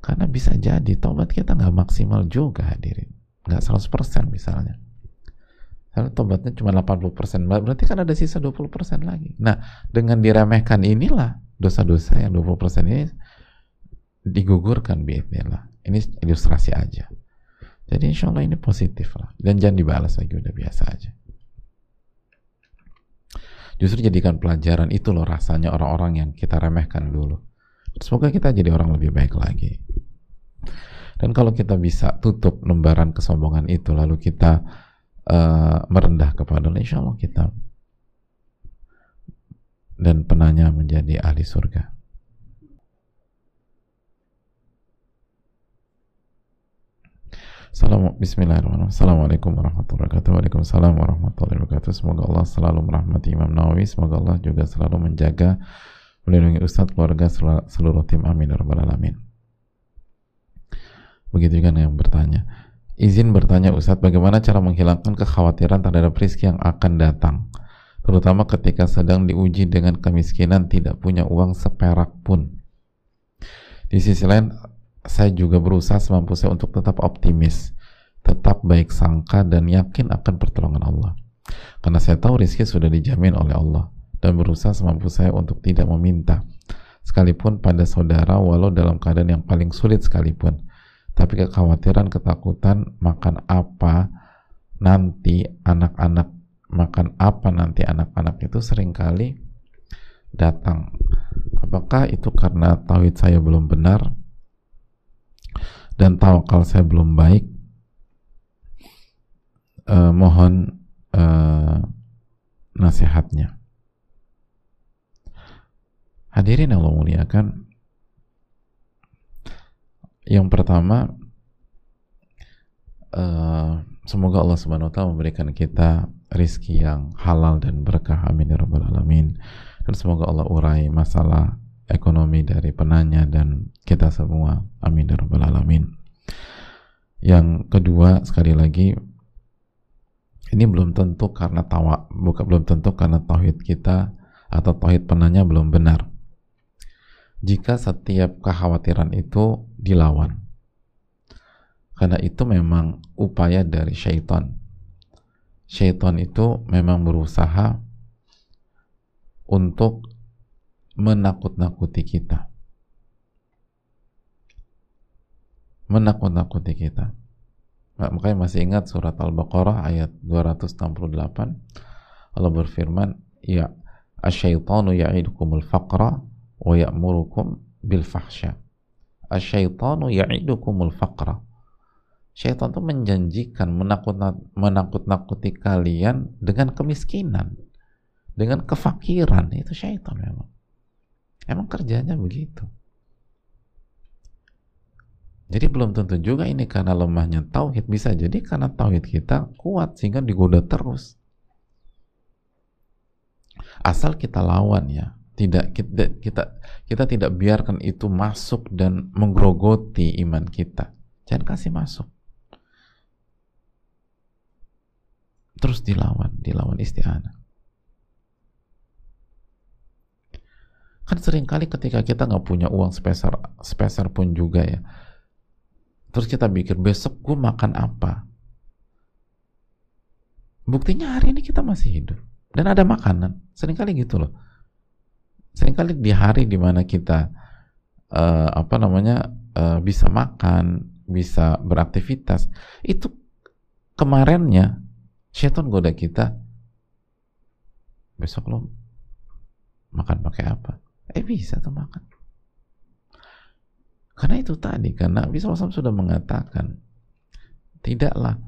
karena bisa jadi taubat kita nggak maksimal juga hadirin nggak 100% misalnya kalau tobatnya cuma 80%, berarti kan ada sisa 20% lagi. Nah, dengan diremehkan inilah dosa-dosa yang 20% ini digugurkan biidnillah. Ini ilustrasi aja. Jadi insya Allah ini positif lah. Dan jangan dibalas lagi, udah biasa aja. Justru jadikan pelajaran itu loh rasanya orang-orang yang kita remehkan dulu. Semoga kita jadi orang lebih baik lagi. Dan kalau kita bisa tutup lembaran kesombongan itu, lalu kita uh, merendah kepada Allah insya Allah kita dan penanya menjadi ahli surga Bismillahirrahmanirrahim. Assalamualaikum warahmatullahi wabarakatuh. Waalaikumsalam warahmatullahi wabarakatuh. Semoga Allah selalu merahmati Imam Nawawi. Semoga Allah juga selalu menjaga, melindungi Ustadz, keluarga, seluruh tim. Amin. Ya Rabbal Alamin. Begitu juga yang bertanya. Izin bertanya Ustadz, bagaimana cara menghilangkan kekhawatiran terhadap rizki yang akan datang? Terutama ketika sedang diuji dengan kemiskinan tidak punya uang seperak pun. Di sisi lain, saya juga berusaha semampu saya untuk tetap optimis, tetap baik sangka dan yakin akan pertolongan Allah. Karena saya tahu rizki sudah dijamin oleh Allah dan berusaha semampu saya untuk tidak meminta sekalipun pada saudara walau dalam keadaan yang paling sulit sekalipun. Tapi kekhawatiran, ketakutan makan apa nanti anak-anak makan apa nanti anak-anak itu sering kali datang. Apakah itu karena tauhid saya belum benar? Dan tawakal saya belum baik uh, mohon uh, nasihatnya. Hadirin Allah muliakan. Yang pertama uh, semoga Allah subhanahu wa ta'ala memberikan kita rizki yang halal dan berkah. Amin ya rabbal alamin. Dan semoga Allah urai masalah ekonomi dari penanya dan kita semua. Amin ya rabbal alamin. Yang kedua sekali lagi ini belum tentu karena tawa bukan belum tentu karena tauhid kita atau tauhid penanya belum benar. Jika setiap kekhawatiran itu dilawan karena itu memang upaya dari syaitan. Syaitan itu memang berusaha untuk menakut-nakuti kita. Menakut-nakuti kita. Makanya masih ingat surat Al-Baqarah ayat 268 Allah berfirman, "Ya asyaitanu ya'idukumul faqra wa ya'murukum bil fahsya." Asyaitanu ya'idukumul faqra. Syaitan itu menjanjikan menakut-nakuti kalian dengan kemiskinan, dengan kefakiran. Itu syaitan memang. Emang kerjanya begitu. Jadi belum tentu juga ini karena lemahnya tauhid bisa jadi karena tauhid kita kuat sehingga digoda terus. Asal kita lawan ya, tidak kita kita kita tidak biarkan itu masuk dan menggerogoti iman kita. Jangan kasih masuk. Terus dilawan, dilawan isti'anah. Kan sering kali ketika kita nggak punya uang sepeser, sepeser pun juga ya. Terus kita pikir besok gue makan apa? Buktinya hari ini kita masih hidup dan ada makanan. Seringkali gitu loh. Seringkali di hari di mana kita uh, apa namanya uh, bisa makan, bisa beraktivitas, itu kemarinnya setan goda kita. Besok lo makan pakai apa? Eh bisa tuh makan. Karena itu tadi, karena Nabi SAW sudah mengatakan, tidaklah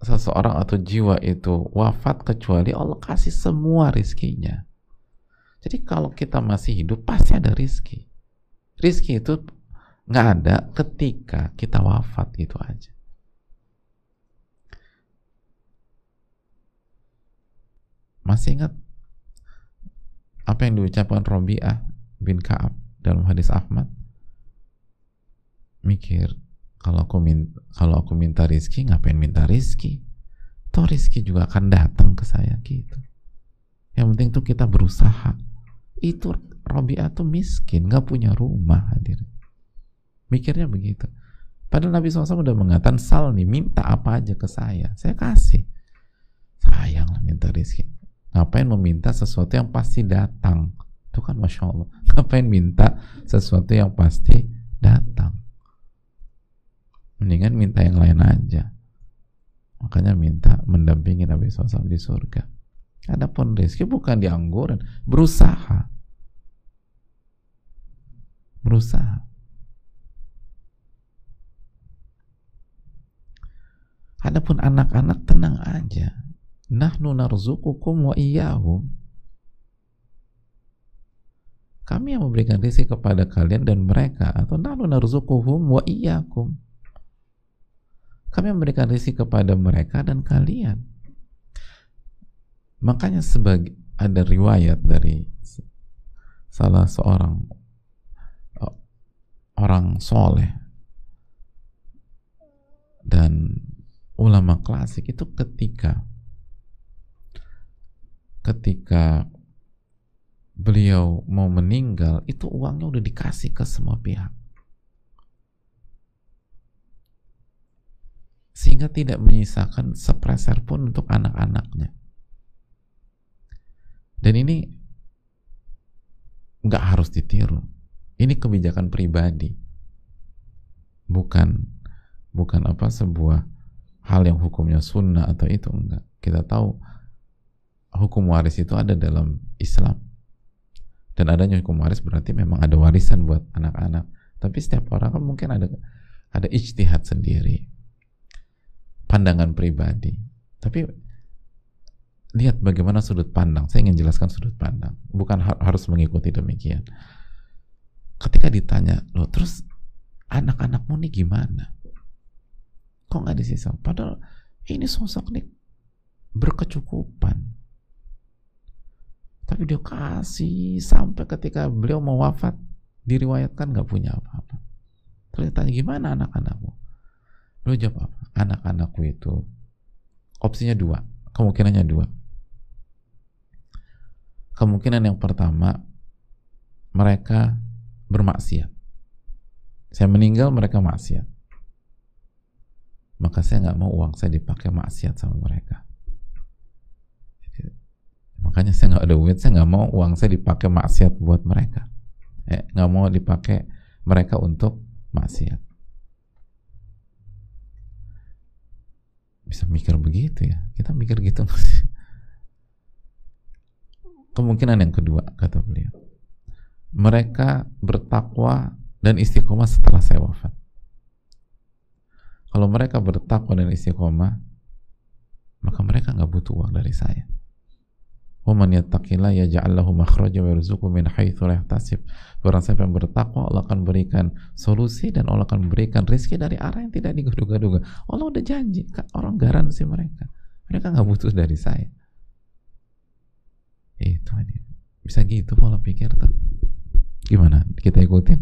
seseorang atau jiwa itu wafat kecuali Allah kasih semua rizkinya. Jadi kalau kita masih hidup, pasti ada rizki. Rizki itu nggak ada ketika kita wafat gitu aja. Masih ingat apa yang diucapkan Robi'ah bin Ka'ab dalam hadis Ahmad mikir kalau aku minta, kalau aku minta rizki ngapain minta rizki? Toh rizki juga akan datang ke saya gitu. Yang penting tuh kita berusaha. Itu Robi'ah tuh miskin nggak punya rumah hadir mikirnya begitu. Padahal Nabi SAW udah mengatakan sal nih minta apa aja ke saya saya kasih. Sayang lah minta rizki. Ngapain meminta sesuatu yang pasti datang? Itu kan Masya Allah. Ngapain minta sesuatu yang pasti datang? Mendingan minta yang lain aja. Makanya minta mendampingi Nabi SAW di surga. Adapun rezeki bukan diangguran, berusaha. Berusaha. Adapun anak-anak tenang aja nahnu narzukukum wa iyyahum kami yang memberikan rezeki kepada kalian dan mereka. Atau nahnu narzukuhum wa iyyakum. Kami memberikan rezeki kepada mereka dan kalian. Makanya sebagai ada riwayat dari salah seorang orang soleh. Dan ulama klasik itu ketika ketika beliau mau meninggal itu uangnya udah dikasih ke semua pihak. Sehingga tidak menyisakan sepreser pun untuk anak-anaknya. Dan ini nggak harus ditiru. Ini kebijakan pribadi. Bukan bukan apa sebuah hal yang hukumnya sunnah atau itu enggak kita tahu hukum waris itu ada dalam Islam dan adanya hukum waris berarti memang ada warisan buat anak-anak. Tapi setiap orang kan mungkin ada ada ijtihad sendiri. Pandangan pribadi. Tapi lihat bagaimana sudut pandang. Saya ingin jelaskan sudut pandang. Bukan harus mengikuti demikian. Ketika ditanya lo terus anak-anakmu nih gimana? Kok nggak disisa padahal ini sosok nih berkecukupan tapi dia kasih sampai ketika beliau mau wafat diriwayatkan nggak punya apa-apa. Terus ditanya gimana anak-anakmu? Beliau jawab apa? Anak-anakku itu opsinya dua kemungkinannya dua. Kemungkinan yang pertama mereka bermaksiat. Saya meninggal mereka maksiat. Maka saya nggak mau uang saya dipakai maksiat sama mereka makanya saya nggak ada duit saya nggak mau uang saya dipakai maksiat buat mereka eh, nggak mau dipakai mereka untuk maksiat bisa mikir begitu ya kita mikir gitu Kemungkinan yang kedua, kata beliau. Mereka bertakwa dan istiqomah setelah saya wafat. Kalau mereka bertakwa dan istiqomah, maka mereka nggak butuh uang dari saya. Wa man yattaqillah yaj'al lahu makhraja wa yarzuqhu min haitsu la yahtasib. Barang siapa yang bertakwa, Allah akan berikan solusi dan Allah akan berikan rezeki dari arah yang tidak diduga-duga. Allah udah janji, orang garansi mereka. Mereka nggak butuh dari saya. Itu aja. Bisa gitu pola pikir tuh. Gimana? Kita ikutin.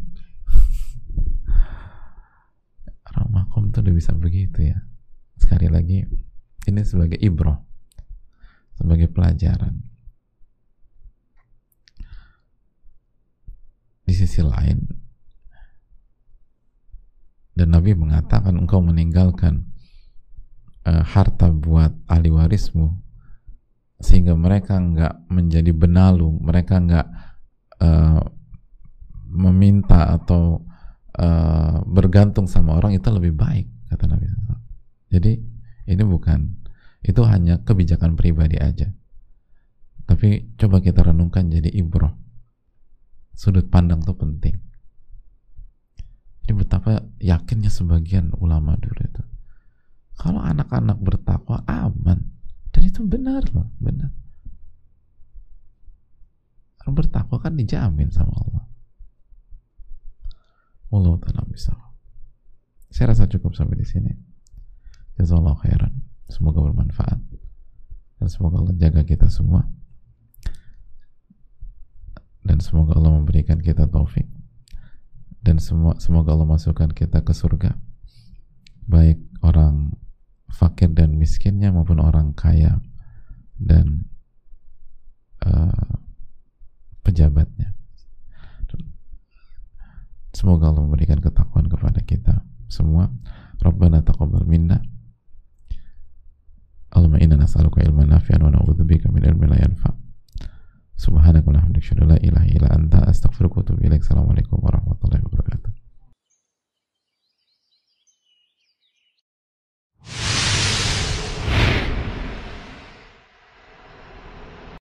Ramakum tuh udah bisa begitu ya. Sekali lagi, ini sebagai ibro sebagai pelajaran. Di sisi lain dan Nabi mengatakan engkau meninggalkan uh, harta buat ahli warismu sehingga mereka nggak menjadi benalu, mereka nggak uh, meminta atau uh, bergantung sama orang itu lebih baik kata Nabi. Jadi ini bukan itu hanya kebijakan pribadi aja. Tapi coba kita renungkan jadi ibroh. Sudut pandang itu penting. Ini betapa yakinnya sebagian ulama dulu itu. Kalau anak-anak bertakwa aman, dan itu benar loh benar. Orang bertakwa kan dijamin sama Allah. Allah ta'ala bisa saya rasa cukup sampai di sini. Jazakallah khairan. Semoga bermanfaat. Dan semoga Allah jaga kita semua dan semoga Allah memberikan kita taufik dan semua semoga Allah masukkan kita ke surga baik orang fakir dan miskinnya maupun orang kaya dan uh, pejabatnya. Semoga Allah memberikan ketakwaan kepada kita semua. Rabbana taqabbal minna. Allahumma inna nas'aluka ilman nafi'an wa na'udzubika min ilmin la yanfa'. Subhanakallahumma wa la ilaha illa anta wa atubu ilaik. Assalamualaikum warahmatullahi wabarakatuh.